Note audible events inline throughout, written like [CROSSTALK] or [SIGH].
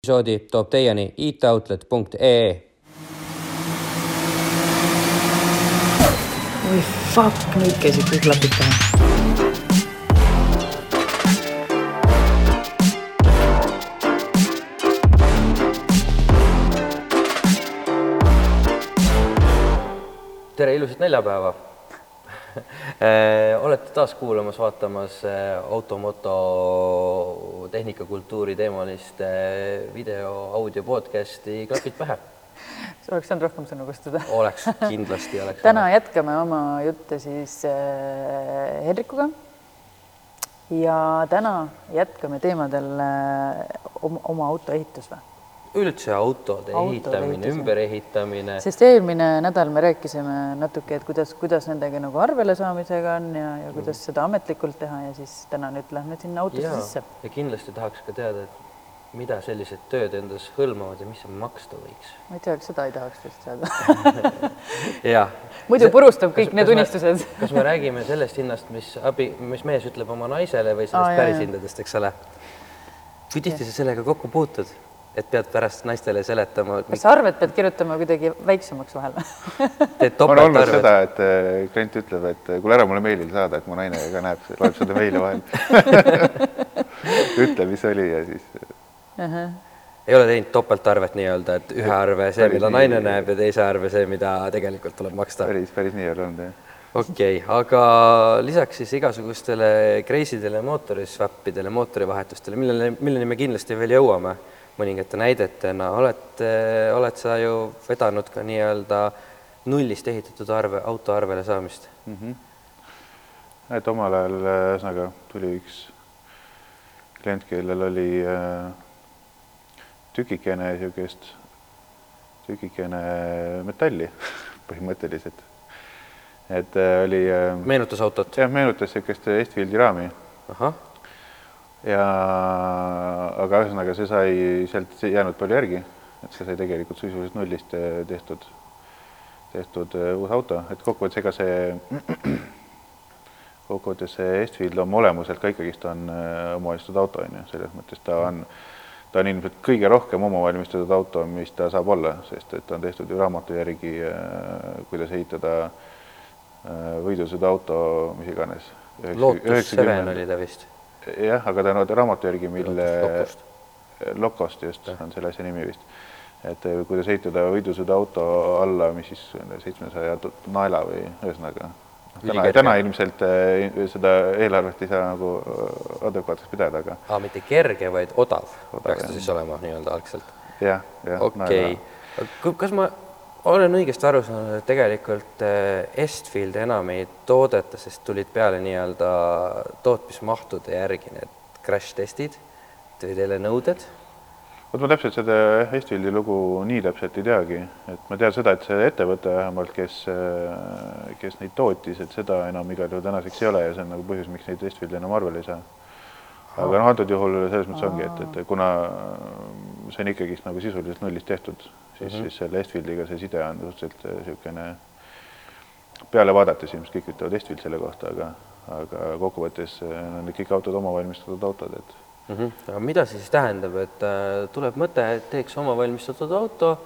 episoodi toob teieni itoutlet.ee oi fuck, nüüd käisid kõik klapid pähe. tere, ilusat neljapäeva [LAUGHS] olete taas kuulamas, vaatamas eh, automoto tehnikakultuuri teemalist eh, video, audio podcast'i Klapid pähe. [LAUGHS] sa oleks saanud rohkem sõnu kustuda. [LAUGHS] oleks, kindlasti oleks. täna jätkame oma jutte siis äh, Hendrikuga. ja täna jätkame teemadel äh, oma, oma auto ehitus või? Üldse autode Autode ehitamine, ehitus, ümberehitamine, sest eelmine nädal me rääkisime natuke, et kuidas, kuidas nendega nagu arvele saamisega on ja, ja kuidas seda ametlikult teha ja siis täna nüüd lähme sinna autosse sisse. ja kindlasti tahaks ka teada, et mida sellised tööd endas hõlmavad ja mis see maksta võiks. ma ei tea, kas seda ei tahaks vist teada. jah. muidu purustab kõik need unistused. kas me räägime sellest hinnast, mis abi, mis mees ütleb oma naisele või sellest jaa, päris hindadest, eks ole? kui tihti sa sellega kokku puutud, et pead pärast naistele seletama, kas arved pead kirjutama kuidagi väiksemaks vahel? on olnud seda, et äh, klient ütleb, et kuule ära mulle meilil saada, et mu naine ka näeb, loeb seda meili vahel. [LAUGHS] ütle, mis oli ja siis ei ole teinud topeltarvet nii-öelda, et ühe arve see, mida nii. naine näeb ja teise arve see, mida tegelikult tuleb maksta. päris, päris nii ei ole olnud jah. okei okay,, aga lisaks siis igasugustele kreisidele, mootorisvappidele, mootorivahetustele, millele, milleni me kindlasti veel jõuame mõningate näidetena, oled, oled sa ju vedanud ka nii-öelda nullist ehitatud arve, auto arvele saamist. et omal ajal ühesõnaga tuli üks klient, kellel oli äh, tükikene niisugust, tükikene metalli [LAUGHS] põhimõtteliselt. et äh, oli äh, meenutas autot? jah, meenutas niisugust Estfieldi raami ahah, ja aga ühesõnaga see sai sealt ei jäänud palju järgi, et see sai tegelikult sisuliselt nullist eh, tehtud, tehtud eh, uus auto, et kokkuvõttes ega see [CLEARS THROAT] kokkuvõttes see Estfield oma olemuselt ka ikkagist on eh, omavalmistatud auto on ju, selles mõttes ta on, ta on ilmselt kõige rohkem omavalmistatud auto, mis ta saab olla, sest et ta on tehtud ju raamatu järgi, kuidas ehitada eh, võidusõiduauto, mis iganes. Lotus Seven oli ta vist. jah, aga ta on raamatu järgi, mille Lokost. Lokost just on selle asja nimi vist. et eh, kuidas ehitada võidusõiduauto alla, mis siis seitsmesaja naela või ühesõnaga. täna, Ülikerge. täna ilmselt eh, seda eelarvet ei saa nagu eh, adekvaatseks pidada, aga aa, mitte kerge, vaid odav Odav, peaks ta siis olema nii-öelda algselt jah, jah. okei okay., kas ma olen õigesti aru saanud, et tegelikult eh, Estfield enam ei toodeta, sest tulid peale nii-öelda tootmismahtude järgi need crash testid, tulid jälle nõuded. vot ma täpselt seda Estfieldi lugu nii täpselt ei teagi, et ma tean seda, et see ettevõte vähemalt, kes, kes neid tootis, et seda enam igal juhul tänaseks ei ole ja see on nagu põhjus, miks neid Estfieldi enam arvele ei saa. Aga noh, antud juhul selles mõttes ongi, et, et kuna see on ikkagist nagu sisuliselt nullist tehtud, siis mm, -hmm. siis selle Estfieldiga see side on suhteliselt äh, niisugune peale vaadates ilmselt kõik ütlevad Estfield selle kohta, aga, aga kokkuvõttes äh, on kõik autod omavalmistatud autod, et Mm -hmm. aga mida see siis tähendab, et äh, tuleb mõte, et teeks oma valmistatud auto,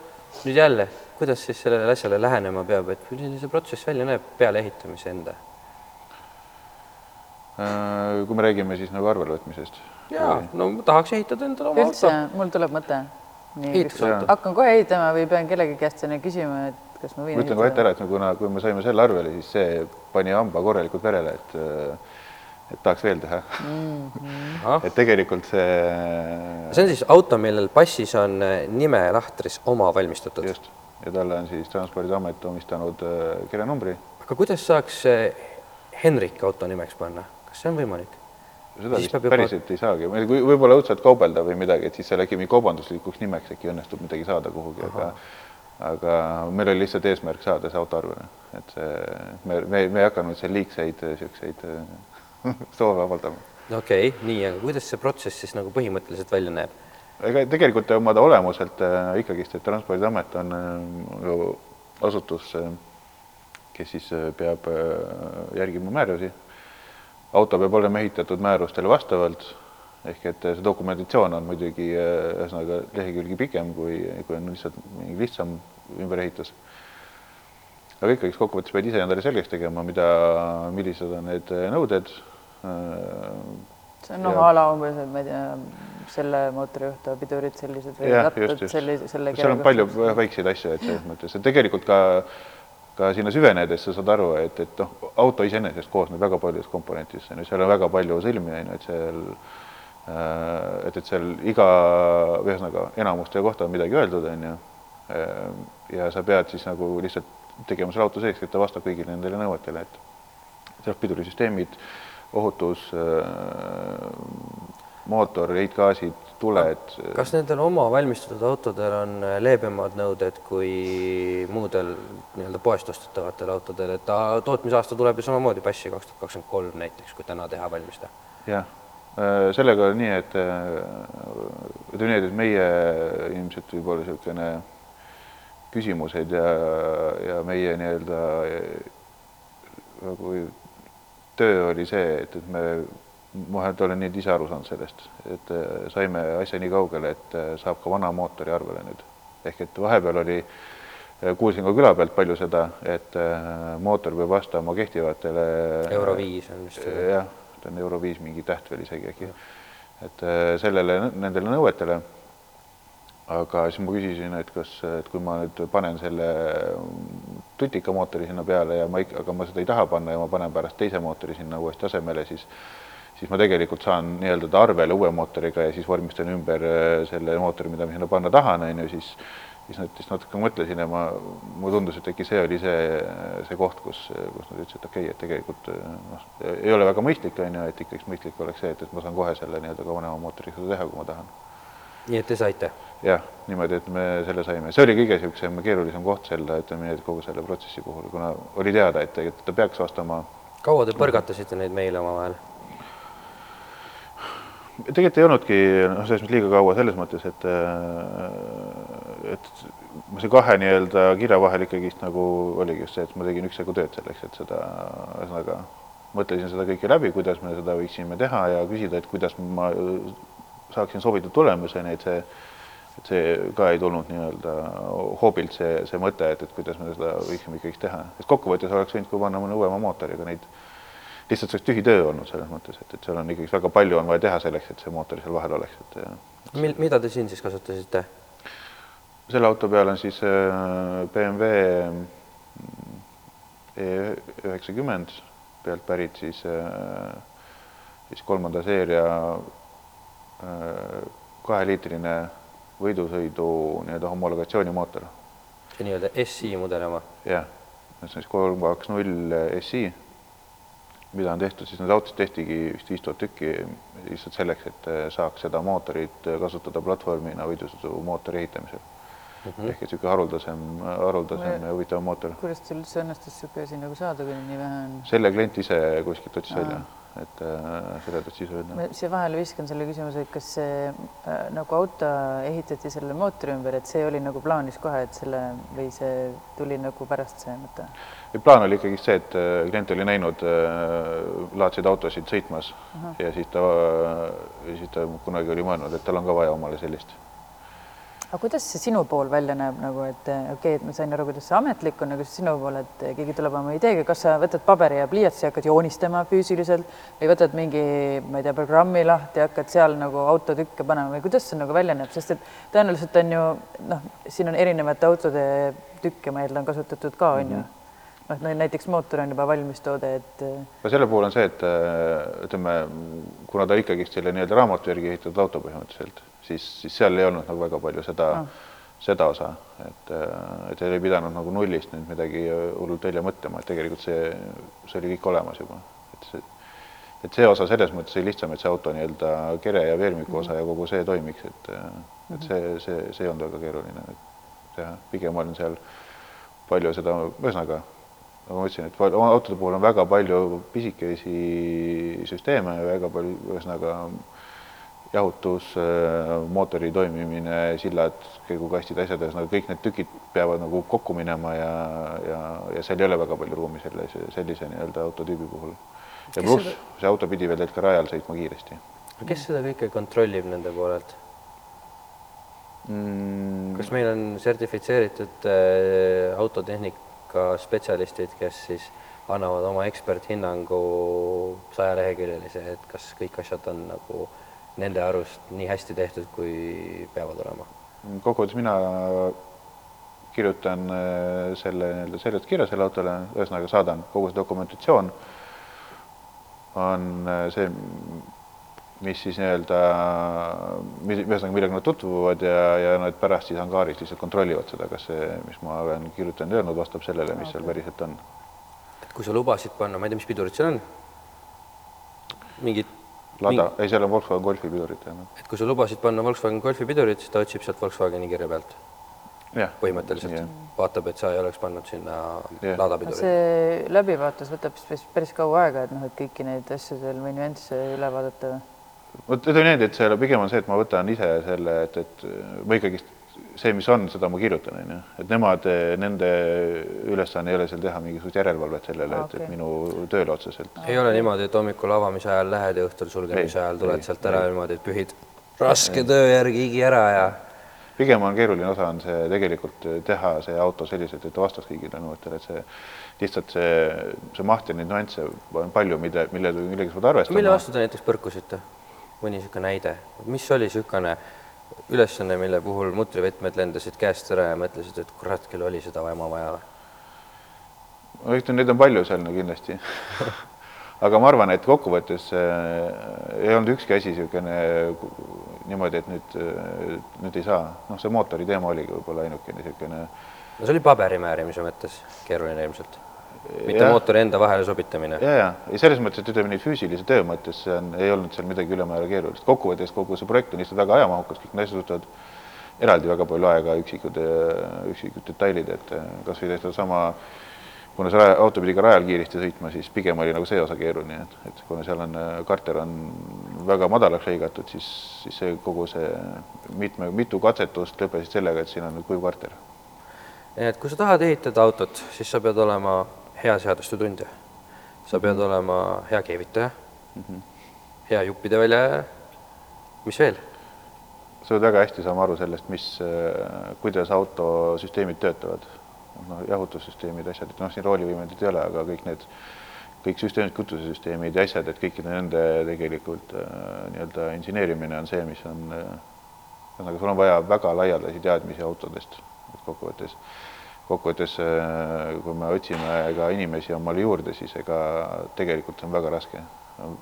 nüüd jälle, kuidas siis sellele asjale lähenema peab, et milline see protsess välja näeb peale ehitamise enda? Äh, kui me räägime siis nagu arvelevõtmisest. jaa, no ma tahaks ehitada endale oma üldse auto. mul tuleb mõte. hakkan kohe ehitama või pean kellegi käest enne küsima, et kas ma võin ma ütlen kohe ette ära, et kuna, kui me saime selle arvele, siis see pani hamba korralikult verele, et et tahaks veel teha. ahah, et tegelikult see see on siis auto, millel passis on äh, nimelahtris oma valmistatud. just ja talle on siis Transpordiamet omistanud äh, kirjanumbri. aga kuidas saaks äh, Henrik auto nimeks panna, kas see on võimalik? seda vist peab juba- päriselt ei saagi, kui võib-olla õudselt kaubelda või midagi, et siis seal äkki mingi kaubanduslikuks nimeks äkki õnnestub midagi saada kuhugi, aga aga meil oli lihtsalt eesmärk saada see auto arvele, et see, me, me, me ei hakanud seal liigseid niisuguseid [LAUGHS] soove avaldama okei okay,, nii, aga kuidas see protsess siis nagu põhimõtteliselt välja näeb? ega tegelikult oma olemuselt äh, ikkagist, et Transpordiamet on äh, ju asutus äh,, kes siis äh, peab äh, järgima määrusi. Auto peab olema ehitatud määrustele vastavalt ehk et see dokumentatsioon on muidugi äh, ühesõnaga lehekülgi pikem, kui, kui on lihtsalt mingi lihtsam ümberehitus. aga ikkagi kokkuvõttes pead ise endale selgeks tegema, mida, millised on need nõuded. see on noh, a la umbes, et ma ei tea, selle mootori juhta pidurid sellised või rattad sellise, selle seal on palju väikseid asju, et selles mõttes, et tegelikult ka ka sinna süvenedes sa saad aru, et, et noh, auto iseenesest koosneb väga paljudest komponentidest, on ju, seal on väga palju sõlmi, on ju, et seal äh, et, et seal iga, ühesõnaga enamuste kohta on midagi öeldud, on ju, ja sa pead siis nagu lihtsalt tegema selle auto selleks, et ta vastab kõigile nendele nõuetele, et sealt pidurisüsteemid, ohutus, mootor, heitgaasid, tuled. kas nendel oma valmistatud autodel on leebemad nõuded kui muudel nii-öelda poest ostetavatel autodel, et ta tootmisaasta tuleb ju samamoodi passi kaks tuhat kakskümmend kolm näiteks, kui täna teha valmis ta? jah, sellega on nii, et ütleme nii, et meie ilmselt võib-olla niisugune küsimused ja, ja meie nii-öelda nagu töö oli see, et, et me, ma olen nüüd ise aru saanud sellest, et saime asja nii kaugele, et saab ka vana mootori arvele nüüd. ehk et vahepeal oli, kuulsin ka küla pealt palju seda, et mootor peab vastama kehtivatele euro viis on vist. jah, ta on euro viis mingi täht veel isegi äkki. et sellele, nendele nõuetele aga siis ma küsisin, et kas, et kui ma nüüd panen selle tutika mootori sinna peale ja ma ikka, aga ma seda ei taha panna ja ma panen pärast teise mootori sinna uuesti asemele, siis siis ma tegelikult saan nii-öelda ta arvele uue mootoriga ja siis vormistan ümber äh, selle mootori, mida ma sinna panna tahan, on ju, siis siis nad siis natuke mõtlesin ja ma, mulle tundus, et äkki see oli see, see koht, kus, kus nad ütlesid, et okei okay,, et tegelikult noh, ei ole väga mõistlik, on ju, et ikkagi mõistlik oleks see, et, et ma saan kohe selle nii-öelda ka vanema mootoriga seda teha, kui ma tahan. nii et te saite? jah, niimoodi, et me selle saime, see oli kõige niisugusem keerulisem koht selle, ütleme nii, et kogu selle protsessi puhul, kuna oli teada, et tegelikult ta peaks vastama. kaua te põrgatasite neid meile omavahel? Tegelikult ei olnudki noh, selles mõttes liiga kaua selles mõttes, et et see kahe nii-öelda kirja vahel ikkagist nagu oligi just see, et ma tegin üksjagu tööd selleks, et seda ühesõnaga mõtlesin seda kõike läbi, kuidas me seda võiksime teha ja küsida, et kuidas ma saaksin sobitud tulemuseni, et see et see ka ei tulnud nii-öelda hoobilt see, see mõte, et, et kuidas me seda võiksime ikkagi teha, et kokkuvõttes oleks võinud ka panna mõne uuema mootoriga neid, lihtsalt see oleks tühi töö olnud selles mõttes, et, et seal on ikkagi väga palju on vaja teha selleks, et see mootor seal vahel oleks, et, mil-, mida te siin siis kasutasite? selle auto peal on siis BMW E üheksakümmend pealt pärit siis, siis kolmanda seeria kaheliitrine võidusõidu nii-öelda homologatsioonimootor. see nii-öelda SI mudeli oma? jah, see on siis kolm kaks null SI, mida on tehtud, siis need autod tehtigi vist viis tuhat tükki lihtsalt selleks, et saaks seda mootorit kasutada platvormina võidusõidumootori ehitamisel mm. -hmm. ehk et niisugune haruldasem, haruldasem ja huvitav mootor. kuidas teil üldse õnnestus niisugune asi nagu saada, kui nii vähe on? selle klient ise kuskilt otsis välja et äh, seda tahad siis öelda? ma siia vahele viskan selle küsimuse, et kas see äh, nagu auto ehitati selle mootori ümber, et see oli nagu plaanis kohe, et selle või see tuli nagu pärast see mõte? plaan oli ikkagi see, et äh, klient oli näinud äh, laadseid autosid sõitmas -huh. ja siis ta siis ta kunagi oli mõelnud, et tal on ka vaja omale sellist aga kuidas see sinu pool välja näeb nagu, et okei okay,, et ma sain aru, kuidas see ametlik on, aga sinu pool, et keegi tuleb oma ideega, kas sa võtad paberi ja pliiatsi hakkad joonistama füüsiliselt või võtad mingi, ma ei tea, programmi lahti ja hakkad seal nagu autotükke panema või kuidas see nagu välja näeb, sest et tõenäoliselt on ju noh, siin on erinevate autode tükke, ma eeldan, kasutatud ka on mm -hmm. ju noh, näiteks mootor on juba valmis toode, et. no selle puhul on see, et ütleme, kuna ta ikkagist selle nii-öelda raamatu järgi ehitatud auto põhimõtteliselt siis, siis seal ei olnud nagu väga palju seda no., seda osa, et, et ei pidanud nagu nullist nüüd midagi hullult välja mõtlema, et tegelikult see, see oli kõik olemas juba, et see, et see osa selles mõttes oli lihtsam, et see auto nii-öelda kere ja veermiku osa ja kogu see toimiks, et, et see, see, see ei olnud väga keeruline teha, pigem on seal palju seda, ühesõnaga nagu ma ütlesin, et autode puhul on väga palju pisikesi süsteeme väga palju, ühesõnaga jahutus, äh, mootori toimimine, sillad, käigukastid, asjad, ühesõnaga kõik need tükid peavad nagu kokku minema ja, ja, ja seal ei ole väga palju ruumi selle, sellise nii-öelda autotüübi puhul. ja pluss see auto pidi veel ka rajal sõitma kiiresti. kes seda kõike kontrollib nende poolelt? mm,. kas meil on sertifitseeritud äh, autotehnika spetsialistid, kes siis annavad oma eksperthinnangu sajaleheküljelise, et kas kõik asjad on nagu nende arust nii hästi tehtud, kui peavad olema? kokkuvõttes mina kirjutan äh, selle nii-öelda seletuskirja selle autole, ühesõnaga saadan kogu see dokumentatsioon on äh, see, mis siis nii-öelda, ühesõnaga, millega nad tutvuvad ja, ja nad pärast siis angaaris lihtsalt kontrollivad seda, kas see, mis ma olen kirjutanud ja öelnud, vastab sellele, mis seal päriselt on. kui sa lubasid panna, ma ei tea, mis pidurid seal on? mingid Lada, ei, seal on Volkswagen Golfi pidurid. et kui sa lubasid panna Volkswagen Golfi pidurid, siis ta otsib sealt Volkswageni kirja pealt põhimõtteliselt jah. vaatab, et sa ei oleks pannud sinna Jah. Lada pidurit. see läbivaatus võtab siis päris- kaua aega, et noh, et kõiki neid asju seal või nüansse üle vaadata või? vot ütleme niimoodi, et see pigem on see, et ma võtan ise selle, et, et ma ikkagist see, mis on, seda ma kirjutan, onju, et nemad, nende ülesanne ei ole seal teha mingisugust järelevalvet sellele, et, Okei. et minu tööle otseselt. ei ole niimoodi, et hommikul avamise ajal lähed ja õhtul sulgemise Ei, ajal tuled ei, sealt ära ei. niimoodi, et pühid raske töö järgi higi ära ja pigem on keeruline osa on see tegelikult teha see auto selliselt, et ta vastaks kõigile nõuetele, et see lihtsalt see, see maht ja neid nüansse on palju, mida, mille, millega sa pead arvestama. mille vastu te näiteks põrkusite? mõni niisugune näide, mis oli niisugune ülesanne, mille puhul mutrivõtmed lendasid käest ära ja mõtlesid, et kurat küll oli seda ema vaja. Või? ma ütlen, neid on palju seal no kindlasti. Aga ma arvan, et kokkuvõttes äh, ei olnud ükski asi niisugune niimoodi, et nüüd, nüüd ei saa, noh, see mootori teema oligi võib-olla ainukene niisugune no see oli paberi määrimise mõttes keeruline ilmselt, mitte Jah. mootori enda vahele sobitamine. ja, ja ei selles mõttes, et ütleme nii füüsilise töö mõttes see on, ei olnud seal midagi ülemäära keerulist, kokkuvõttes kogu see projekt on lihtsalt väga ajamahukas, kõik need asjad võtavad eraldi väga palju aega, üksikud, üksikud detailid, et kas või sedasama, kuna see auto pidi ka rajal kiiresti sõitma, siis pigem oli nagu see osa keeruline, et, et kuna seal on, karter on väga madalaks lõigatud, siis, siis see kogu see mitme, mitu katsetust lõppesid sellega, et siin on kuiv karter. et kui sa tahad ehitada autot, siis sa pead olema hea seaduste tundja. sa pead olema hea keevitaja mm, -hmm. hea juppide väljaja, mis veel? sa pead väga hästi saama aru sellest, mis, kuidas autosüsteemid töötavad. noh, jahutussüsteemid, asjad, et noh, siin roolivõimendit ei ole, aga kõik need, kõik süsteemid, kütusesüsteemid ja asjad, et kõikide nende tegelikult äh, nii-öelda inseneerimine on see, mis on äh, ühesõnaga, sul on vaja väga laialdasi teadmisi autodest, et kokkuvõttes, kokkuvõttes äh, kui me otsime ka inimesi omale juurde, siis ega tegelikult on väga raske.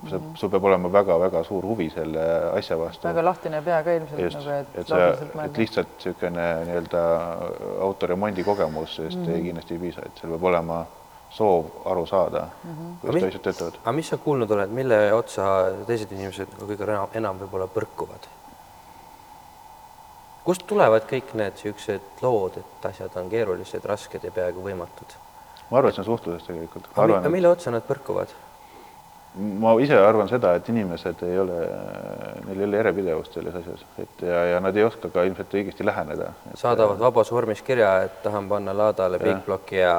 see, sul peab olema väga-väga suur huvi selle asja vastu. väga lahtine pea ka ilmselt just, nagu, et, et sa, et lihtsalt niisugune nii-öelda autoremondi kogemus, sest mm -hmm. kindlasti ei piisa, et seal peab olema soov aru saada mm, -hmm. kuidas asjad töötavad. aga mis sa kuulnud oled, mille otsa teised inimesed kõige enam, enam võib-olla põrkuvad? Kust tulevad kõik need niisugused lood, et asjad on keerulised, rasked ja peaaegu võimatud? ma arvan, et see on suhtluses tegelikult. aga mille otsa nad põrkuvad? ma ise arvan seda, et inimesed ei ole, neil ei ole järjepidevust selles asjas, et ja, ja nad ei oska ka ilmselt õigesti läheneda. saadavad vabas vormis kirja, et tahan panna laadale Big Blocki ja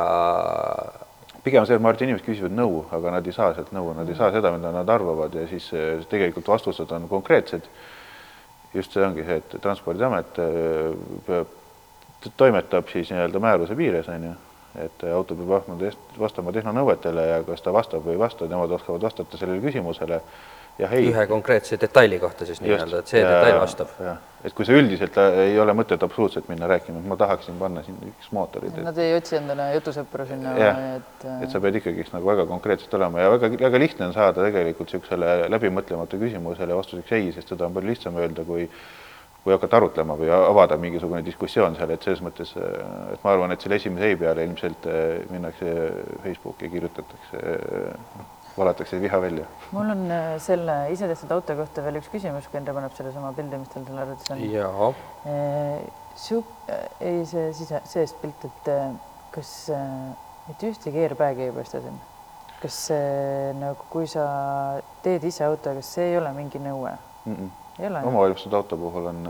pigem see, et ma arvan, et inimesed küsivad nõu, aga nad ei saa sealt nõu, nad ei saa seda, mida nad arvavad ja siis eh, tegelikult vastused on konkreetsed. Just see ongi see, et Transpordiamet peab, toimetab siis nii-öelda määruse piires, on ju, et auto peab vastama tehnonõuetele ja kas ta vastab või ei vasta, nemad oskavad vastata sellele küsimusele. Jah, ei. ühe konkreetse detaili kohta siis nii-öelda, et see ja, detail vastab. et kui sa üldiselt äh, ei ole mõtet absoluutselt minna rääkima, et ma tahaksin panna siin üks mootorid. Nad ei otsi endale jutusõpru sinna, et et sa pead ikkagist nagu väga konkreetselt olema ja väga, väga lihtne on saada tegelikult niisugusele läbimõtlemata küsimusele vastuseks ei, sest seda on palju lihtsam öelda, kui kui hakata arutlema või avada mingisugune diskussioon seal, et selles mõttes, et ma arvan, et selle esimese ei peale ilmselt äh, minnakse Facebooki ja kirjutatakse, noh, valatakse viha välja. mul on äh, selle isetehtud auto kohta veel üks küsimus, kui Endre paneb sellesama pildi, mis tal seal arvutis on. jaa, Su-, ei see sise, seest pilt, et äh, kas äh, mitte ühtegi airbag'i ei paista siin? kas see nagu, kui sa teed ise auto, kas see ei ole mingi nõue? Mm -mm. omavalitsuse auto puhul on,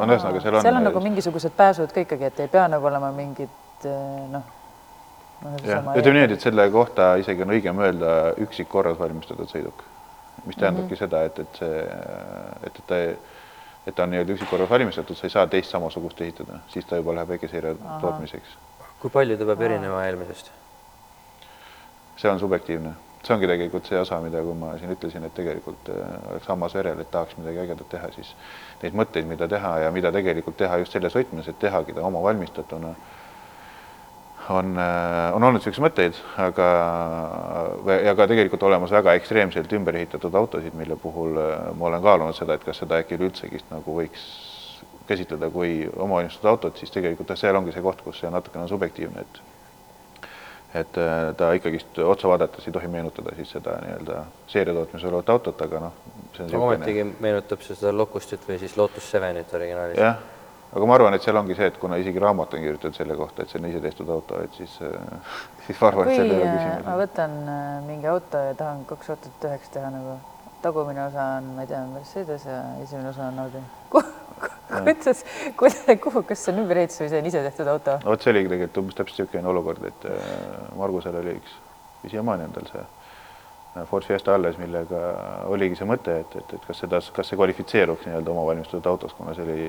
on ühesõnaga, seal on. seal on nagu mingisugused pääsud ka ikkagi, et ei pea nagu olema mingid äh, noh. Jah, ütleme niimoodi, et selle kohta isegi on õigem öelda üksik korras valmistatud sõiduk. mis tähendabki mm -hmm. seda, et, et see, et, et ta, et ta on nii-öelda üksikkorras valmistatud, sa ei saa teist samasugust ehitada, siis ta juba läheb väikeseire tootmiseks. kui palju ta peab erinema eelmisest? see on subjektiivne, see ongi tegelikult see osa, mida, kui ma siin ütlesin, et tegelikult äh, oleks hammas verel, et tahaks midagi ägedat teha, siis neid mõtteid, mida teha ja mida tegelikult teha just selles võtmes, et tehagi ta oma valmistatuna on, äh, on olnud niisuguseid mõtteid, aga ja ka tegelikult olemas väga ekstreemselt ümber ehitatud autosid, mille puhul äh, ma olen kaalunud seda, et kas seda äkki üleüldsegi nagu võiks käsitleda kui omavalmistatud autot, siis tegelikult seal ongi see koht, kus see natukene on subjektiivne, et et äh, ta ikkagist otsa vaadates ei tohi meenutada siis seda nii-öelda seeriatootmisel olevat autot, aga noh. ometigi meenutab see seda Locustit või siis Lotus Sevenit originaalis. jah aga ma arvan, et seal ongi see, et kuna isegi raamat on kirjutatud selle kohta, et see on ise tehtud auto, et siis, äh, [LAUGHS] siis ma arvan, et seal ei ole küsimus. ma võtan äh, mingi auto ja tahan kaks autot üheks teha nagu, tagumine osa on, ma ei tea, Mercedes ja esimene osa on Audi. [LAUGHS] kuidas, kuidas, kuhu, kas see on ümberehitus või see on ise tehtud auto? vot see oligi tegelikult umbes täpselt niisugune olukord, et äh, Margusel oli üks, või siiamaani on tal see Ford Fiesta alles, millega oligi see mõte, et, et, et kas seda, kas see kvalifitseeruks nii-öelda oma valmistatud autos, kuna see oli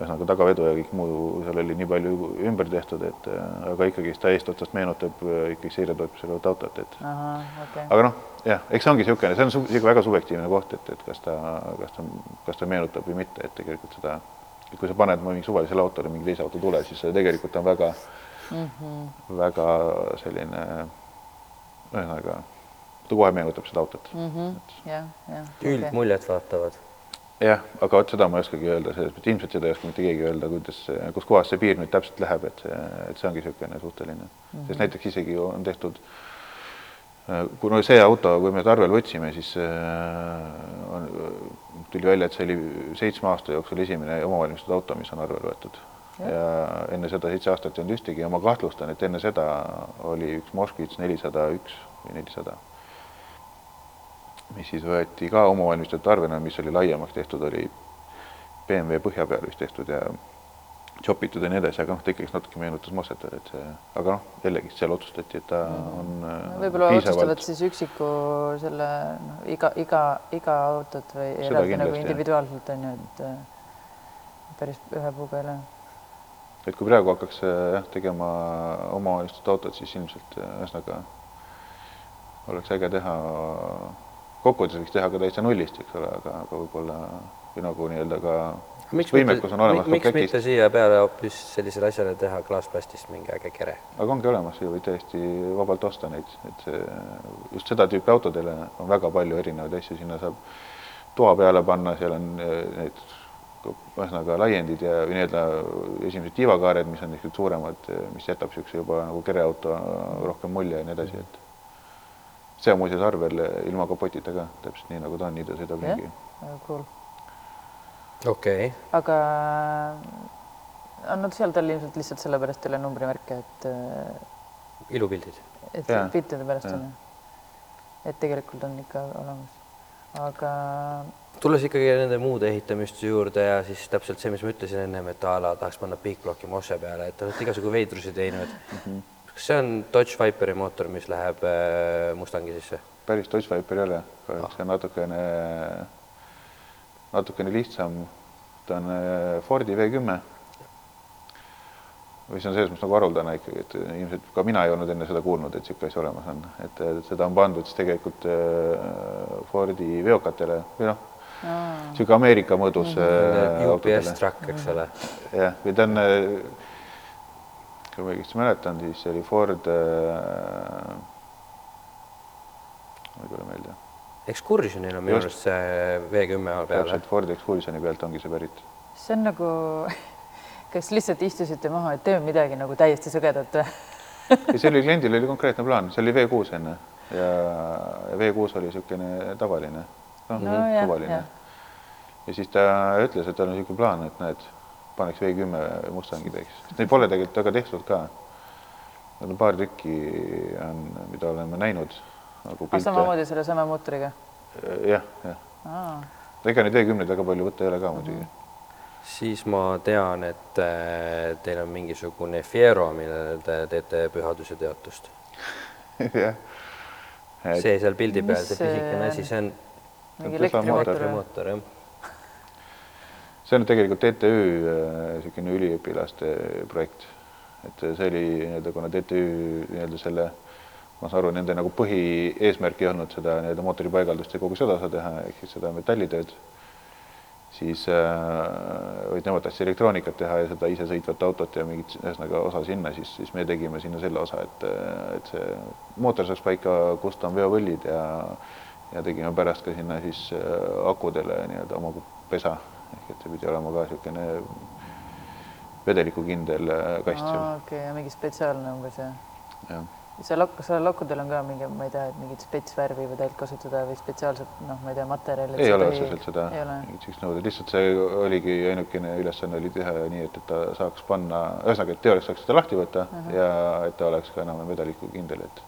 ühesõnaga tagavedu ja kõik muu, seal oli nii palju ümber tehtud, et äh, aga ikkagi ta eestotsast meenutab äh, ikkagi seiretootmisele olevat autot, et Aha, okay. aga noh, jah, eks see ongi niisugune, see on niisugune väga subjektiivne koht, et, et kas ta, kas ta, kas ta meenutab või mitte, et tegelikult seda, kui sa paned mingi suvalisele autole mingi teise auto tule, siis see tegelikult on väga mm, -hmm. väga selline ühesõnaga, ta kohe meenutab seda autot mm. -hmm. jah, jah. üldmuljet vaatavad jah, aga vot seda ma ei oskagi öelda, selles mõttes ilmselt seda ei oska mitte keegi öelda, kuidas, kus kohas see piir nüüd täpselt läheb, et see, et see ongi niisugune suhteline mm, -hmm. sest näiteks isegi on tehtud, kuna see auto, kui me Tarvel võtsime, siis äh, on, tuli välja, et see oli seitsme aasta jooksul esimene omavalmistatud auto, mis on arvele võetud. ja enne seda seitse aastat ei olnud ühtegi ja ma kahtlustan, et enne seda oli üks Moskvitš nelisada üks või nelisada mis siis võeti ka omavalmistatud arvena, mis oli laiemaks tehtud, oli BMW põhja peal vist tehtud ja chopitud ja nii edasi, aga noh, ta ikkagi natuke meenutas Mosset, et see, aga noh, jällegi seal otsustati, et ta mm. on äh, võib-olla otsustavad siis üksiku selle noh, iga, iga, iga autot või eraldi nagu individuaalselt on ju, et äh, päris ühe puuga ei lähe. et kui praegu hakkaks äh, jah, tegema omavalitsuste autot, siis ilmselt ühesõnaga oleks äge teha kokkuvõttes võiks teha ka täitsa nullist, eks ole, aga, aga võib-olla või nagu nii-öelda ka miks võimekus on olemas miks mitte siia peale hoopis sellisele asjale teha klaasplastist mingi äge kere? aga ongi olemas ju, võid täiesti vabalt osta neid, et see, just seda tüüpi autodele on väga palju erinevaid asju, sinna saab toa peale panna, seal on eh, need ühesõnaga laiendid ja nii-öelda esimesed tiivakaared, mis on niisugused suuremad, mis jätab niisuguse juba nagu kereauto rohkem mulje ja nii edasi, et see on muuseas arvel ilma kapotita ka, täpselt nii nagu ta on, nii ta sõidab ringi. Cool. okei okay.. aga on nad seal tal ilmselt lihtsalt sellepärast ei ole numbrimärke, et äh, ilupildid. et piltide pärast on ju. et tegelikult on ikka olemas, aga tulles ikkagi nende muude ehitamiste juurde ja siis täpselt see, mis ma ütlesin ennem, et a la tahaks panna big blocki Mosse peale, et te olete igasugu veidrusi teinud mm. -hmm kas see on Dodge Viperi mootor, mis läheb äh, Mustangi sisse? päris Dodge Viper ei ole, kahjuks ah. see on natukene, natukene lihtsam. ta on äh, Fordi V kümme. või see on selles mõttes nagu haruldane ikkagi, et ilmselt ka mina ei olnud enne seda kuulnud, et niisugune asi olemas on, et seda on pandud siis tegelikult äh, Fordi veokatele või noh, niisugune Ameerika mõõdus mm. -hmm. UPS truck, eks ole. jah, või ta on kui ma õigesti mäletan, siis oli Ford äh,, ma ei tule meelde. Excursionil on minu arust see V kümme peale. täpselt, Fordi Excursioni pealt ongi see pärit. see on nagu, kas lihtsalt istusite maha, et teeme midagi nagu täiesti sõgedat või? ei, see oli, kliendil oli konkreetne plaan, see oli V6 enne ja, ja V6 oli niisugune tavaline, noh no, no, suvaline. ja siis ta ütles, et tal on niisugune plaan, et näed paneks V10 Mustangi teeks, neid pole tegelikult väga tehtud ka. Need on paar tükki on, mida oleme näinud nagu. samamoodi sellesama mootoriga? jah, jah. ega neid V10-eid väga palju võtta ei ole ka muidugi mm. -hmm siis ma tean, et äh, teil on mingisugune Fiero, millele te teete pühaduse teatust [LAUGHS] jah. see seal pildi peal, see pisikene asi, see on mingi elektrimootor jah see on tegelikult TTÜ niisugune üliõpilaste projekt, et see oli nii-öelda, kuna TTÜ nii-öelda selle, ma saan aru, nende nagu põhieesmärk ei olnud seda nii-öelda mootori paigaldust ja kogu seda osa teha, ehk siis seda metallitööd, siis äh, vaid nemad tahtsid elektroonikat teha ja seda isesõitvat autot ja mingit ühesõnaga osa sinna, siis, siis me tegime sinna selle osa, et, et see mootor saaks paika, kust on veovõllid ja ja tegime pärast ka sinna siis äh, akudele nii-öelda oma pesa ehk et see pidi olema ka niisugune vedelikukindel äh, kast okei okay,, ja mingi spetsiaalne umbes jah jah, seal ak-, seal akudel on ka mingi, ma ei tea, et mingit spetsvärvi või tegelikult kasutada või spetsiaalset noh, ma ei tea, materjali. ei ole otseselt seda, mingit sellist nõudeid, lihtsalt see oligi ainukene ülesanne oli teha nii, et, et ta saaks panna, ühesõnaga, et teoorias saaks seda lahti võtta uh -huh. ja et ta oleks ka enam-vähem vedelikukindel, et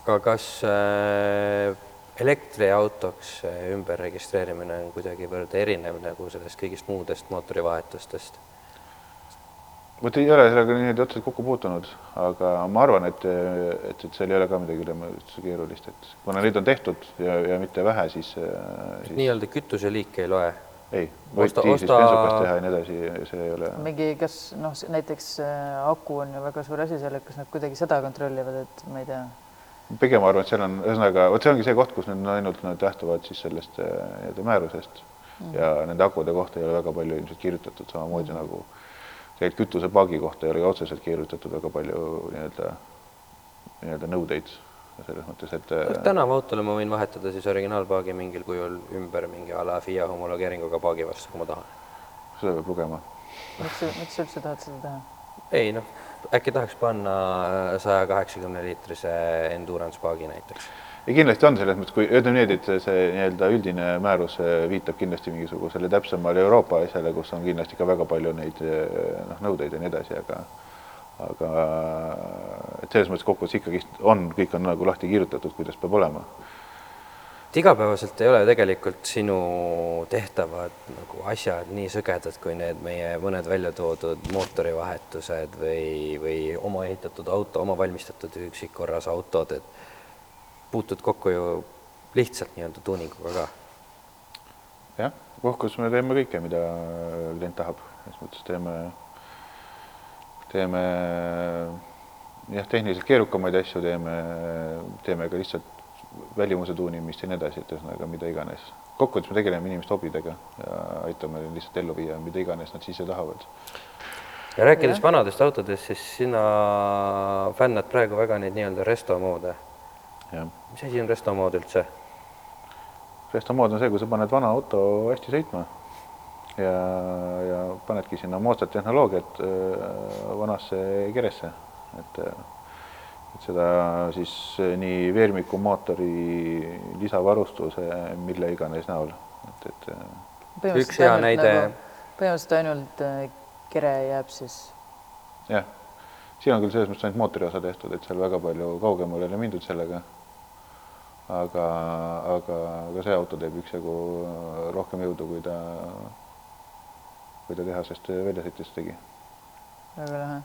aga kas äh, elektriautoks äh, ümberregistreerimine on kuidagivõrd erinev nagu sellest kõigist muudest mootorivahetustest? vot ei ole sellega niimoodi otseselt kokku puutunud, aga ma arvan, et, et, et seal ei ole ka midagi ülemäära keerulist, et kuna neid on tehtud ja, ja mitte vähe, siis, siis nii-öelda kütuseliik ei loe? ei, võiti Osta- siis osta- bensukas teha ja nii edasi, see ei ole mingi, kas noh, näiteks äh, aku on ju väga suur asi seal, et kas nad kuidagi seda kontrollivad, et ma ei tea, pigem arvan, et seal on ühesõnaga, vot see ongi see koht, kus nüüd on ainult nad lähtuvad siis sellest äh, nii-öelda määrusest mm. ja nende akude kohta ei ole väga palju ilmselt kirjutatud, samamoodi mm. nagu tegelikult kütusepaagi kohta ei ole ka otseselt kirjutatud väga palju nii-öelda, nii-öelda nõudeid selles mõttes, et äh, kas tänavaautole ma võin vahetada siis originaalpaagi mingil kujul ümber mingi a la FIA homologeeringuga paagi vastu, kui ma tahan? seda peab lugema. miks, miks sa üldse tahad seda teha? ei noh, äkki tahaks panna saja kaheksakümne liitrise endurance paagi näiteks ja kindlasti on selles mõttes, kui ütleme nii, et see, see nii-öelda üldine määrus äh, viitab kindlasti mingisugusele täpsemale Euroopa asjale, kus on kindlasti ka väga palju neid äh, noh, nõudeid ja nii edasi, aga aga et selles mõttes kokkuvõttes ikkagi on, kõik on nagu lahti kirjutatud, kuidas peab olema. Et igapäevaselt ei ole tegelikult sinu tehtavad nagu asjad nii sõgedad kui need meie mõned välja toodud mootorivahetused või, või oma ehitatud auto, oma valmistatud üksikkorras autod, et puutud kokku ju lihtsalt nii-öelda tuuninguga ka. jah, puhkus me teeme kõike, mida klient tahab, selles mõttes teeme, teeme jah, tehniliselt keerukamaid asju teeme, teeme ka lihtsalt välimuse tuunimist ja nii edasi, et ühesõnaga mida iganes. kokkuvõttes me tegeleme inimeste hobidega ja aitame neil lihtsalt ellu viia, mida iganes nad ise tahavad. ja rääkides Jah. vanadest autodest, siis sina fännad praegu väga neid nii-öelda resto moode. jah, mis asi on resto mood üldse? resto mood on see, kui sa paned vana auto hästi sõitma ja, ja panedki sinna moodsat tehnoloogiat äh, vanasse keresse, et äh, et seda siis äh, nii veermiku, mootori, lisavarustuse, mille iganes näol, et, et äh, üks hea näide nagu, põhimõtteliselt ainult äh, kere jääb siis, jah, siin on küll selles mõttes ainult mootori osa tehtud, et seal väga palju kaugemale ei ole mindud sellega. aga, aga, aga see auto teeb üksjagu rohkem jõudu, kui ta, kui ta tehasest välja sõites tegi. väga lahe.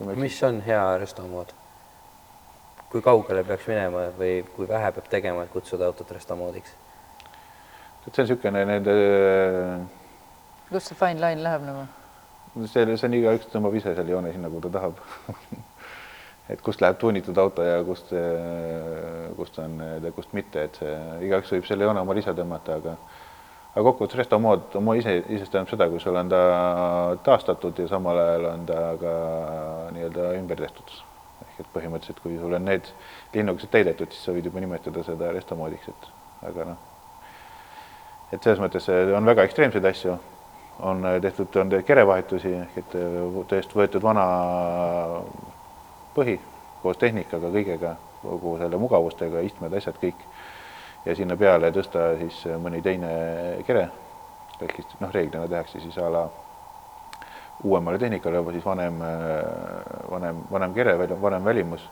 Mis on hea resto mood? kui kaugele peaks minema või kui vähe peab tegema, et kutsuda autot resto moodiks? et see on niisugune nende, kus see fine line läheb nagu? see, see on igaüks tõmbab ise selle joone sinna, kuhu ta tahab [LAUGHS] et kust läheb tuunitud auto ja kust, kust on, kust mitte, et see igaüks võib selle joone omal ise tõmmata, aga aga kokkuvõttes resto mood oma ise, isest tähendab seda, kui sul on ta taastatud ja samal ajal on ta ka nii-öelda ümber tehtud. ehk et põhimõtteliselt, kui sul on need linnukesed täidetud, siis sa võid juba nimetada seda resto moodiks, et aga noh, et selles mõttes eh, on väga ekstreemseid asju, on tehtud, on tehtud kerevahetusi, ehk et eh, tõesti võetud vana põhi koos tehnikaga, kõigega, kogu selle mugavustega, istmed, asjad, kõik ja sinna peale tõsta siis mõni teine kere. ehk siis noh, reeglina tehakse siis a la uuemale tehnikale juba siis vanem, vanem, vanem kere, vanem välimus.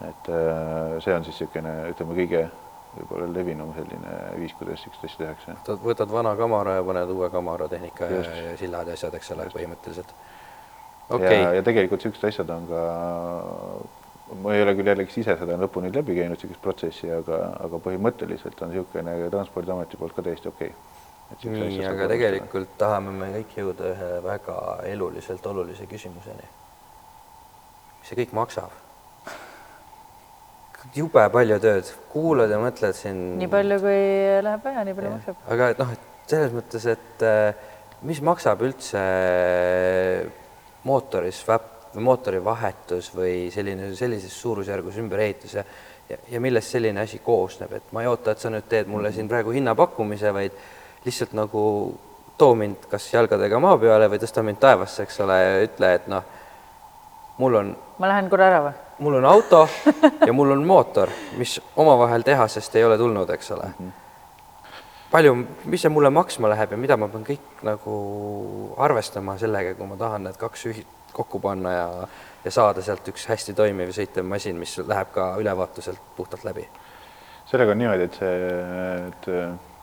et äh, see on siis niisugune, ütleme, kõige võib-olla levinum selline viis, kuidas niisugust asja tehakse. võtad, vana kamara ja paned uue kamara tehnika ja, Just. ja sillad ja asjad, eks ole, põhimõtteliselt. okay. okei ja, ja tegelikult niisugused asjad on ka ma ei ole küll jällegi ise seda lõpuni läbi käinud, niisugust protsessi, aga, aga põhimõtteliselt on niisugune Transpordiameti poolt ka täiesti okei okay.. nii, aga tegelikult tahame me kõik jõuda ühe väga eluliselt olulise küsimuseni. mis see kõik maksab? jube palju tööd, kuulad ja mõtled siin. nii palju, kui läheb vaja, nii palju ja. maksab. aga et noh, et selles mõttes, et äh, mis maksab üldse mootori swap või mootori vahetus või selline, sellises suurusjärgus ümberehitus ja, ja, ja millest selline asi koosneb, et ma ei oota, et sa nüüd teed mulle siin praegu hinnapakkumise, vaid lihtsalt nagu too mind kas jalgadega maa peale või tõsta mind taevasse, eks ole, ja ütle, et noh, mul on. ma lähen korra ära või? mul on auto ja mul on mootor, mis omavahel tehasest ei ole tulnud, eks ole mm. -hmm palju, mis see mulle maksma läheb ja mida ma pean kõik nagu arvestama sellega, kui ma tahan need kaks ühi-, kokku panna ja, ja saada sealt üks hästi toimiv sõitev masin, mis läheb ka ülevaatuselt puhtalt läbi. sellega on niimoodi, et see, et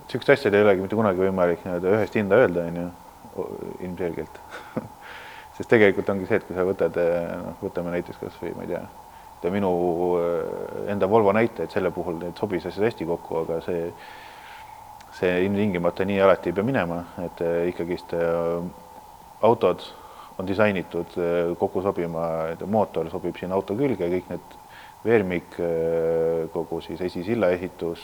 niisugust asja ei olegi mitte kunagi võimalik nii-öelda ühest hinda öelda, on ju, ilmselgelt [LAUGHS] sest tegelikult ongi see, et kui sa võtad, noh, võtame näiteks kas või ma ei tea, minu enda Volvo näite, et selle puhul need sobisid hästi kokku, aga see, see ilmtingimata nii alati ei pea minema, et äh, ikkagist äh, autod on disainitud eh, kokku sobima, mootor sobib sinna auto külge, kõik need veermik, eh, kogu siis esisilla ehitus,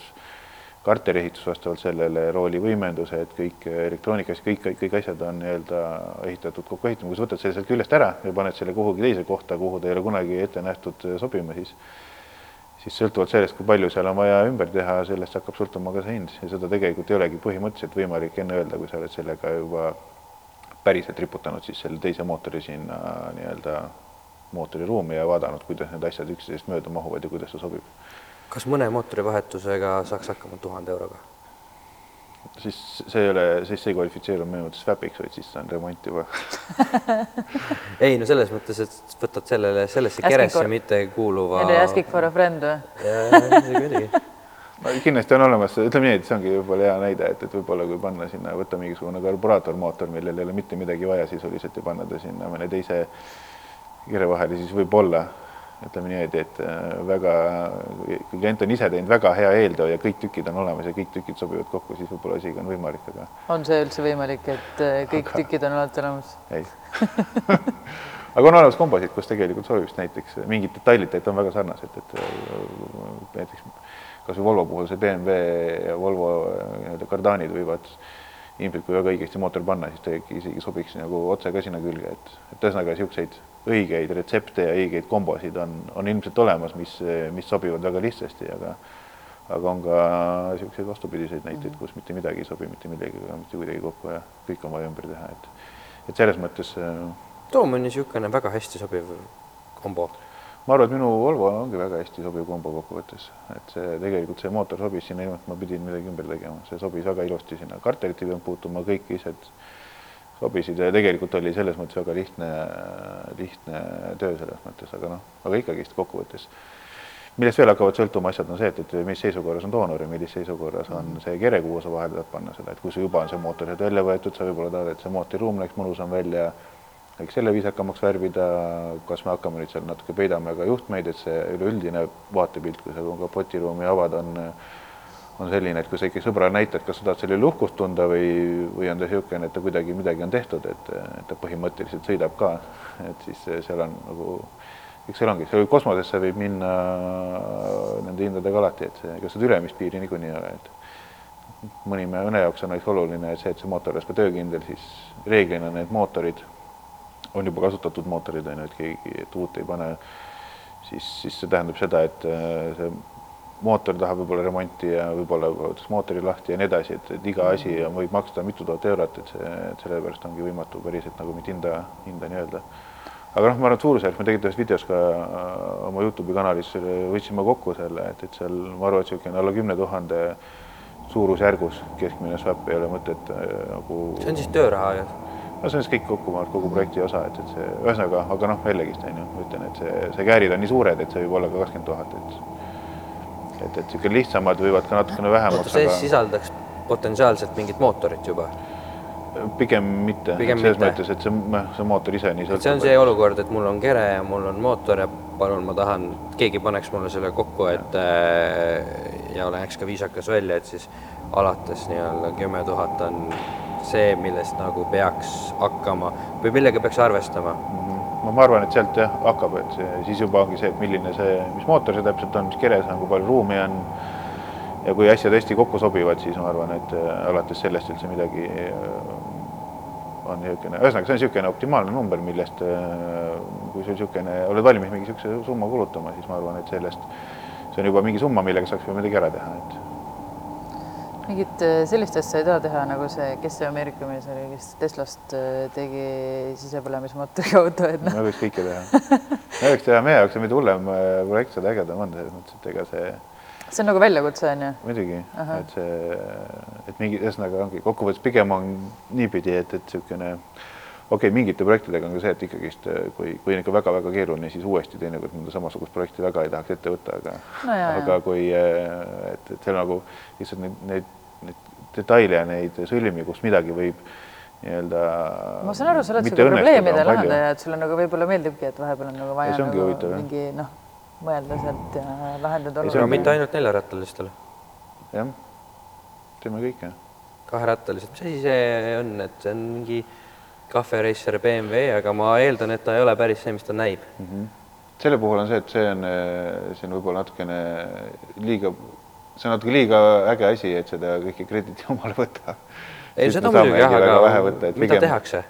karteri ehitus vastavalt sellele, rooli võimendused, kõik elektroonikas, kõik, kõik, kõik asjad on nii-öelda ehitatud kokku ehitama, kui sa võtad selle sealt küljest ära ja paned selle kuhugi teise kohta, kuhu ta ei ole kunagi ette nähtud sobima, siis siis sõltuvalt sellest, kui palju seal on vaja ümber teha, sellest hakkab sõltuma ka see hind. Ja seda tegelikult ei olegi põhimõtteliselt võimalik enne öelda, kui sa oled sellega juba päriselt riputanud siis selle teise mootori sinna nii-öelda mootoriruumi ja vaadanud, kuidas need asjad üksteisest mööda mahuvad ja kuidas see sobib. kas mõne mootorivahetusega saaks hakkama tuhande euroga? siis see ei ole, siis see ei kvalifitseeru minu meelest SWAP-iks, vaid siis see on remont juba [LAUGHS] ei no selles mõttes, et võtad sellele, sellesse keresse mitte kuuluva. Asking for a friend või? jaa, muidugi no kindlasti on olemas, ütleme nii, et see ongi võib-olla hea näide, et, et võib-olla kui panna sinna, võtta mingisugune karburaatormootor, millel ei ole mitte midagi vaja sisuliselt ja panna ta sinna mõne teise kire vahele, siis võib-olla ütleme niimoodi, et äh, väga, kui klient on ise teinud väga hea eeltöö ja kõik tükid on olemas ja kõik tükid sobivad kokku, siis võib-olla isegi on võimalik, aga. on see üldse võimalik, et äh, kõik aga... tükid on alati olemas? ei [LAUGHS] aga on olemas kombosid, kus tegelikult sobib näiteks mingid detailid tegelikult on väga sarnased, et äh, näiteks kas või Volvo puhul see BMW ja Volvo nii-öelda kardaanid võivad kui väga õigesti mootor panna, siis tegelikult isegi sobiks nagu otse ka sinna külge, et, et ühesõnaga niisuguseid õigeid retsepte ja õigeid kombosid on, on ilmselt olemas, mis, mis sobivad väga lihtsasti, aga aga on ka niisuguseid vastupidiseid näiteid, kus mitte midagi ei sobi mitte millegagi, mitte kuidagi kokku ja kõik on vaja ümber teha, et et selles mõttes too mõni niisugune väga hästi sobiv kombo ma arvan, et minu Volvo ongi väga hästi sobiv kombo kokkuvõttes, et see tegelikult see mootor sobis sinna ilma, et ma pidin midagi ümber tegema, see sobis väga ilusti sinna, karterit ei pidanud puutuma, kõik ised sobisid ja tegelikult oli selles mõttes väga lihtne, lihtne töö selles mõttes, aga noh, aga ikkagist kokkuvõttes. Millest veel hakkavad sõltuma asjad, on see, et, et mis seisukorras on doonor ja millises seisukorras on see kere, kuhu sa vahele tahad panna seda, et kui sul juba on see mootor sealt välja võetud, sa võib-olla tahad, et see mootoriruum näeks mõnusam välja eks selle viisakamaks värvida, kas me hakkame nüüd seal natuke peidame ka juhtmeid, et see üleüldine vaatepilt, kui sa kapotiruumi avad, on on selline, et kui sa ikka sõbrale näitad, kas sa tahad selle üle uhkust tunda või, või on ta niisugune, et ta kuidagi midagi on tehtud, et, ta põhimõtteliselt sõidab ka, et siis seal on nagu, eks seal ongi, seal kosmosesse võib minna nende hindadega alati, et ega seda ülemist piiri niikuinii ei ole, et mõni mõne jaoks on näiteks oluline see, et see mootor oleks ka töökindel, siis reeglina need mootorid on juba kasutatud mootorid, on ju, et keegi, et uut ei pane, siis, siis see tähendab seda, et äh, see mootor tahab võib-olla remonti ja võib-olla võetakse mootori lahti ja nii edasi, et, et iga asi on, võib maksta mitu tuhat eurot, et see, et sellepärast ongi võimatu päriselt nagu mitte hinda, hinda nii-öelda. aga noh, ma arvan, et suurusjärk, me tegime ühes videos ka äh, oma Youtube'i kanalis, võtsime kokku selle, et, et seal ma arvan, et niisugune alla kümne tuhande suurusjärgus keskmine swap ei ole mõtet äh, nagu. see on siis tööraha ju no see on siis kõik kokku, kogu projekti osa, et, et see ühesõnaga, aga noh, jällegist on ju, ma ütlen, et see, see käärid on nii suured, et see võib olla ka kakskümmend tuhat, et et, et niisugune lihtsamad võivad ka natukene vähem oota, see aga... sisaldaks potentsiaalselt mingit mootorit juba? pigem mitte, selles mitte. mõttes, et see, noh, see mootor ise nii et see on see olukord, et mul on kere ja mul on mootor ja palun, ma tahan, keegi paneks mulle selle kokku, et äh, ja läheks ka viisakas välja, et siis alates nii-öelda kümme tuhat on see, millest nagu peaks hakkama või millega peaks arvestama. no ma arvan, et sealt jah hakkab, et see, siis juba ongi see, et milline see, mis mootor see täpselt on, mis keres on, kui palju ruumi on. ja kui asjad hästi kokku sobivad, siis ma arvan, et äh, alates sellest üldse midagi äh, on niisugune, ühesõnaga, see on niisugune optimaalne number, millest äh, kui sa niisugune, oled valmis mingi niisuguse summa kulutama, siis ma arvan, et sellest, see on juba mingi summa, millega saaks juba midagi ära teha, et mingit äh, sellist asja ei taha teha, nagu see, kes see Ameerika mees oli, kes Teslast äh, tegi sisepõlemismootoriga auto, et noh, me võiks kõike teha. me võiks teha, meie jaoks on mida hullem äh, projekt, seda ägedam on selles mõttes, et ega see see on nagu väljakutse, on ju? muidugi, et see, et mingi, ühesõnaga ongi kokkuvõttes pigem on niipidi, et, et niisugune okei okay,, mingite projektidega on ka see, et ikkagist kui, kui on ikka väga-väga keeruline, siis uuesti teinekord mõnda samasugust projekti väga ei tahaks ette võtta, aga No jaa, aga jaa. kui, et, et seal nagu lihtsalt neid, neid, neid detaile ja neid sõlmi, kus midagi võib nii-öelda ma saan aru, sa oled õnnestuda, probleemide lahendaja, et sulle nagu võib-olla meeldibki, et vahepeal on nagu vaja nagu huvitav, jah. mingi noh, mõelda sealt ja lahendada Ei, see on- mitte ainult neljarattalistel, jah, teeme kõike kaherattalised, mis asi see on, et see on mingi kahvereisser BMW, aga ma eeldan, et ta ei ole päris see, mis ta näib. mm. -hmm. selle puhul on see, et see on, see on võib-olla natukene liiga, see on natuke liiga äge asi, et seda kõike krediiti [LAUGHS] omale võtta. ei, seda muidugi jah, aga mida tehakse?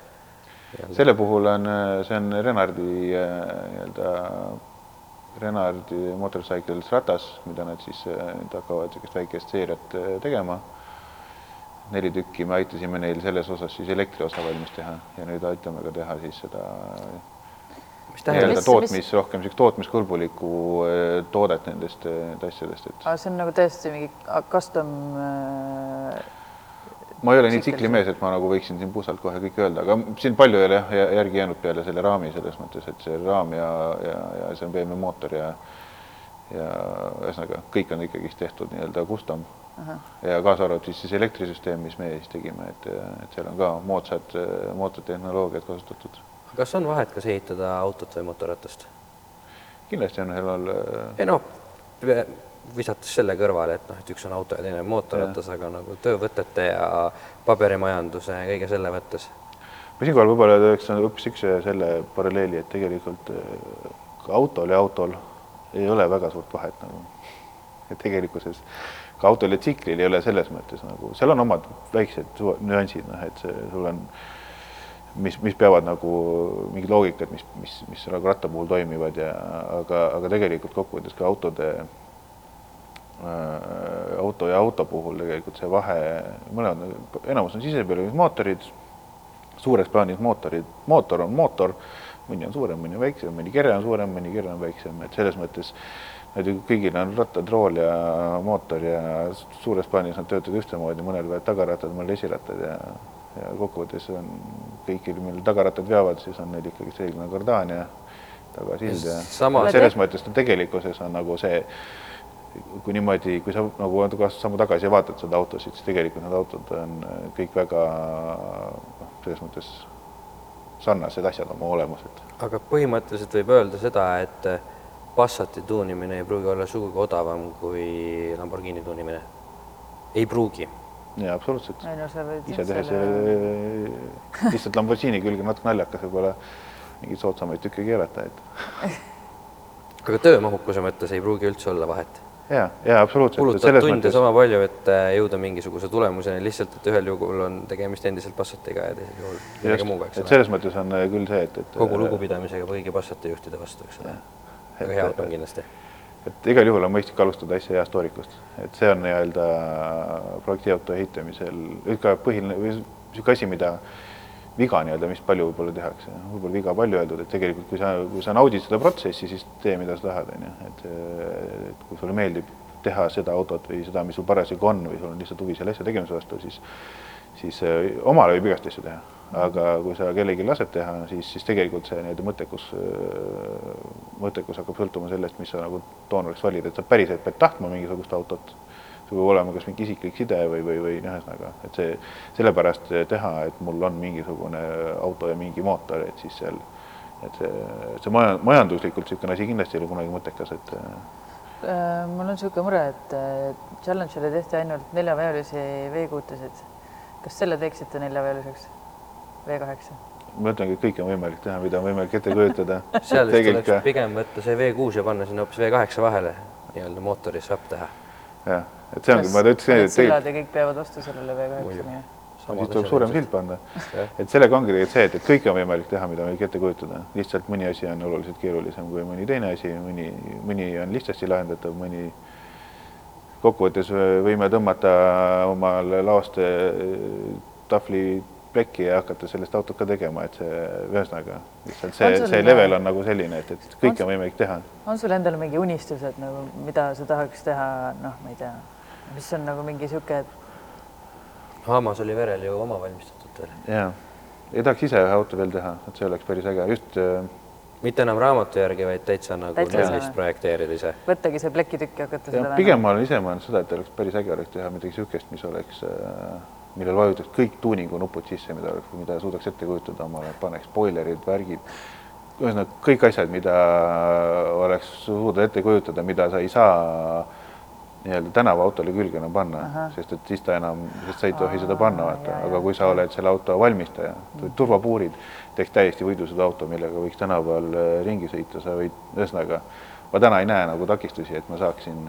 selle puhul on, see on Renardi äh, nii-öelda, Renardi Motorcycles ratas, mida nad siis hakkavad niisugust väikest seeriat tegema. Neli tükki, me aitasime neil selles osas siis elektriosa valmis teha ja nüüd aitame ka teha siis seda mis nii-öelda tähendab Mis-, tootmis, rohkem niisugust tootmiskõlbulikku äh, toodet nendest äh, asjadest, et see on nagu täiesti mingi custom äh, ma ei ole nii tsiklimees, et ma nagu võiksin siin puusalt kohe kõik öelda, aga siin palju ei ole jah jä- järgi jäänud peale selle raami selles mõttes, et see raam ja, ja, ja see on BMW mootor ja ja ühesõnaga kõik on ikkagist tehtud nii-öelda custom. Ja kaasa arvatud siis, siis elektrisüsteem, mis me siis tegime, et, et seal on ka moodsad, moodsad tehnoloogiad kasutatud. kas on vahet, kas ehitada autot või mootorratast? kindlasti on seal ei noh, visates selle kõrvale, et noh, et üks on auto ja teine on mootorratas, aga nagu töövõtete ja paberimajanduse ja kõige selle mõttes. ma siinkohal võib-olla teeks hoopis üks selle paralleeli, et tegelikult äh, ka autol ja autol ei ole väga suurt vahet nagu. et tegelikkuses ka autol ja tsiklil ei ole selles mõttes nagu, seal on omad väiksed nüansid, noh, et see, sul on, mis, mis peavad nagu mingid loogikad, mis, mis, mis nagu ratta puhul toimivad ja aga, aga tegelikult kokkuvõttes ka autode äh, auto ja auto puhul tegelikult see vahe, mõlemad, enamus on sisepõlemismootorid, suures plaanis mootorid, mootor on mootor, mõni on suurem, mõni on väiksem, mõni kere on suurem, mõni kere on väiksem, et selles mõttes nad ju kõigil on rattad, rool ja mootor ja suures plaanis nad töötavad ühtemoodi, mõnel veavad tagarattad, mõnel esirattad ja ja kokkuvõttes on kõigil, millel tagarattad veavad, siis on neil ikkagi reeglina kardaan ja tagasild ja Sama- selles mõttes ta tegelikkuses on nagu see, kui niimoodi, kui sa nagu astud sammu tagasi vaatad seda autosid, siis tegelikult need autod on kõik väga noh, selles mõttes sarnased asjad oma olemuselt. aga põhimõtteliselt võib öelda seda, et Passati tuunimine ei pruugi olla sugugi odavam kui Lamborghini tuunimine. ei pruugi. jaa, absoluutselt. ei no sa võid ise jah tehes selle- lihtsalt Lamborghini külge natuke naljakas võib-olla mingeid soodsamaid tükke keerata, et [LAUGHS] aga töömahukuse mõttes ei pruugi üldse olla vahet. jaa, jaa, absoluutselt. kulutad tunde sama palju, et äh, jõuda mingisuguse tulemuseni, lihtsalt et ühel juhul on tegemist endiselt Passatiga ja teisel juhul millegi muuga, eks et ole. selles mõttes on äh, küll see, et, et kogu lugupidamisega kõigi Passati juhtide vastu, eks ole. Väga hea on kindlasti. et igal juhul on mõistlik alustada asja heast toorikust, et see on nii-öelda projektiauto ehitamisel ikka põhiline või niisugune asi, mida viga nii-öelda, mis palju võib-olla tehakse, võib-olla viga palju öeldud, et tegelikult kui sa, kui sa naudid seda protsessi, siis tee, mida sa tahad, on ju, et, et kui sulle meeldib teha seda autot või seda, mis sul parasjagu on või sul on lihtsalt huvi selle asja tegemise vastu, siis siis äh, omale võib igast asju teha, aga kui sa kellelgi lased teha, siis, siis tegelikult see nii-öelda mõttekus, mõttekus hakkab sõltuma sellest, mis sa nagu doonoriks valid, et sa päriselt pead tahtma mingisugust autot sul peab olema kas mingi isiklik side või, või, või noh, ühesõnaga, et see sellepärast teha, et mul on mingisugune auto ja mingi mootor, et siis seal, et see, see maja, majanduslikult niisugune asi kindlasti ei ole kunagi mõttekas, et Äh, mul on niisugune mure, et äh, Challenge'ile tehti ainult neljaveolisi V6-sid. kas selle teeksite neljaveoliseks? V8? ma ütlengi, et kõike on võimalik teha, mida on võimalik ette kujutada. [LAUGHS] seal vist tuleks pigem võtta see V6 ja panna sinna hoopis V8 vahele, nii-öelda mootori swap teha. jah, et see ongi, ma ütlesin, sillad ja kõik peavad vastu sellele V8-le. siis tuleb suurem silt panna. et sellega ongi tegelikult see, et, et kõike on võimalik teha, mida on võimalik ette kujutada, lihtsalt mõni asi on oluliselt keerulisem kui mõni teine asi, mõni, mõni on lihtsasti lahendatav, mõni kokkuvõttes võime tõmmata omale laost tahvli plekki ja hakata sellest autot ka tegema, et see ühesõnaga lihtsalt see, see level on nagu selline, et, et kõike on võimalik teha. on sul endal mingi unistused nagu, mida sa tahaks teha, noh, ma ei tea, mis on nagu mingi sihuke, Haamas oli verel ju oma valmistatud veel. ja, ei tahaks ise ühe auto veel teha, et see oleks päris äge, just äh, mitte enam raamatu järgi, vaid täitsa nagu nullist projekteerida ise. võttagi see plekitükk ja hakata ja seda pigem ma olen ise mõelnud seda, et oleks päris äge oleks teha midagi niisugust, mis oleks, millel vajutaks kõik tuuningu nupud sisse, mida mida suudaks ette kujutada omale, paneks boilerid, värgid, ühesõnaga kõik asjad, mida oleks suuda ette kujutada, mida sa ei saa nii-öelda tänavaautole külge enam panna, sest et siis ta enam, sest sa ei tohi seda panna, vaata, aga kui sa oled selle auto valmistaja, turvapuurid, teeks täiesti võidusõiduauto, millega võiks tänaval ringi sõita, sa võid, ühesõnaga ma täna ei näe nagu takistusi, et ma saaksin,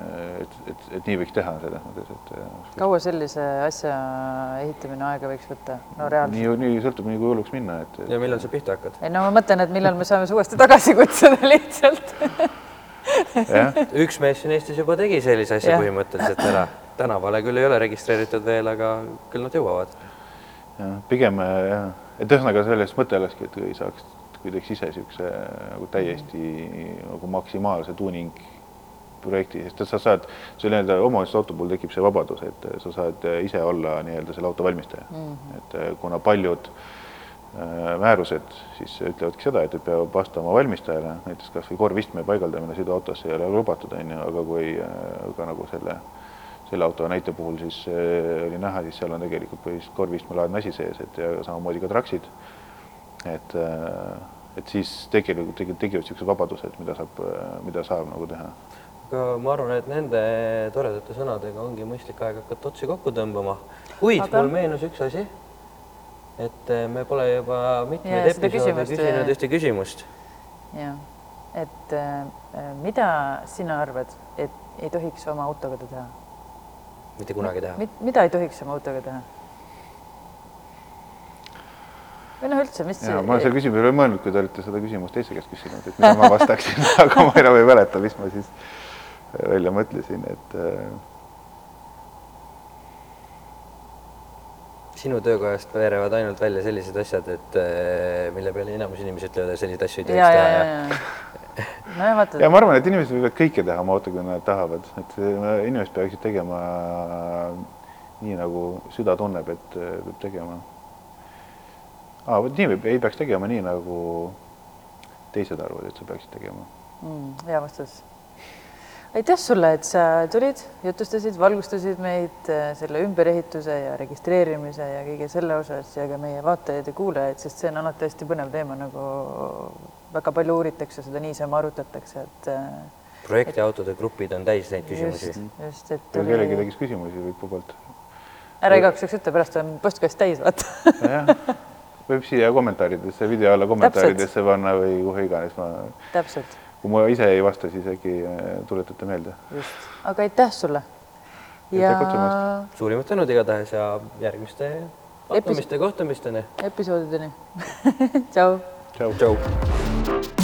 et, et, et nii võiks teha selles mõttes, et kaua sellise asja ehitamine aega võiks võtta? no reaalselt. nii, nii sõltub, nii kui hulluks minna, et, et ja millal sa pihta hakkad? ei no ma mõtlen, et millal me saame su uuesti tagasi kutsuda [LAUGHS] lihtsalt üks mees siin Eestis juba tegi sellise asja põhimõtteliselt ära. tänavale küll ei ole registreeritud veel, aga küll nad jõuavad. jah, pigem jah, et ühesõnaga selles mõte olekski, et kui saaks, kui teeks ise niisuguse nagu täiesti nagu maksimaalse tuuning projekti, sest et sa saad, see nii-öelda omavalitsuse auto puhul tekib see vabadus, et sa saad ise olla nii-öelda selle auto valmistaja mm. -hmm. et äh, kuna paljud äh, määrused siis ütlevadki seda, et, peab vastama valmistajale, näiteks kas või korvistme paigaldamine sõiduautosse ei ole lubatud, on ju, aga kui ka nagu selle selle auto näite puhul siis oli näha, siis seal on tegelikult põhiliselt korvistmelaadne asi sees, et ja samamoodi ka traksid. Et äh,, et siis tegelikult tegelikult tekivad niisugused vabadused, mida saab, mida saab nagu teha. aga ma arvan, et nende toredate sõnadega ongi mõistlik aeg hakata otsi kokku tõmbama. kuid Aga- mul meenus üks asi, et eh, me pole juba mitmeid episoode küsimust, küsinud jah. ühte küsimust. jah, et äh, mida sina arvad, et ei tohiks oma autoga teha? mitte kunagi teha. mida ei tohiks oma autoga teha? Või noh, üldse, mis ja ma olen selle küsimuse üle mõelnud, kui te olete seda küsimust teise käest küsinud, et mida ma vastaksin [LAUGHS] aga ma enam ei mäleta, mis ma siis välja mõtlesin, et äh, sinu töökojast veerevad ainult välja sellised asjad, et eh, mille peale enamus inimesi ütlevad, et selliseid asju ei [LAUGHS] ja, tohiks ja, teha ja, ja. nojah, vaata ja ma arvan, et inimesed võivad kõike teha oma autoga, kui nad tahavad, et äh, inimesed peaksid tegema nii, nagu süda tunneb, et äh, peab tegema. Aa, vot nii võib, ei peaks tegema nii, nagu teised arvavad, et sa peaksid tegema. mm, hea vastus. aitäh sulle, et sa tulid, jutustasid, valgustasid meid äh, selle ümberehituse ja registreerimise ja kõige selle osas ja ka meie vaatajaid ja kuulajaid, sest see on alati hästi põnev teema, nagu väga palju uuritakse seda niisama arutatakse, et äh, projektiautode grupid on täis neid küsimusi just, et kui kellelgi tekkis küsimusi, võib vabalt. ära igaks juhuks ütle, pärast on postkast täis, vaata võib siia kommentaaridesse, video alla kommentaaridesse panna või kuhu iganes ma, täpselt, kui ma ise ei vasta, siis äkki äh, tuletate meelde. just, aga aitäh sulle. Kutsumast. suurimad tänud igatahes ja järgmiste vaatamiste, kohtumisteni. episoodideni [LAUGHS] tšau. tšau, tšau.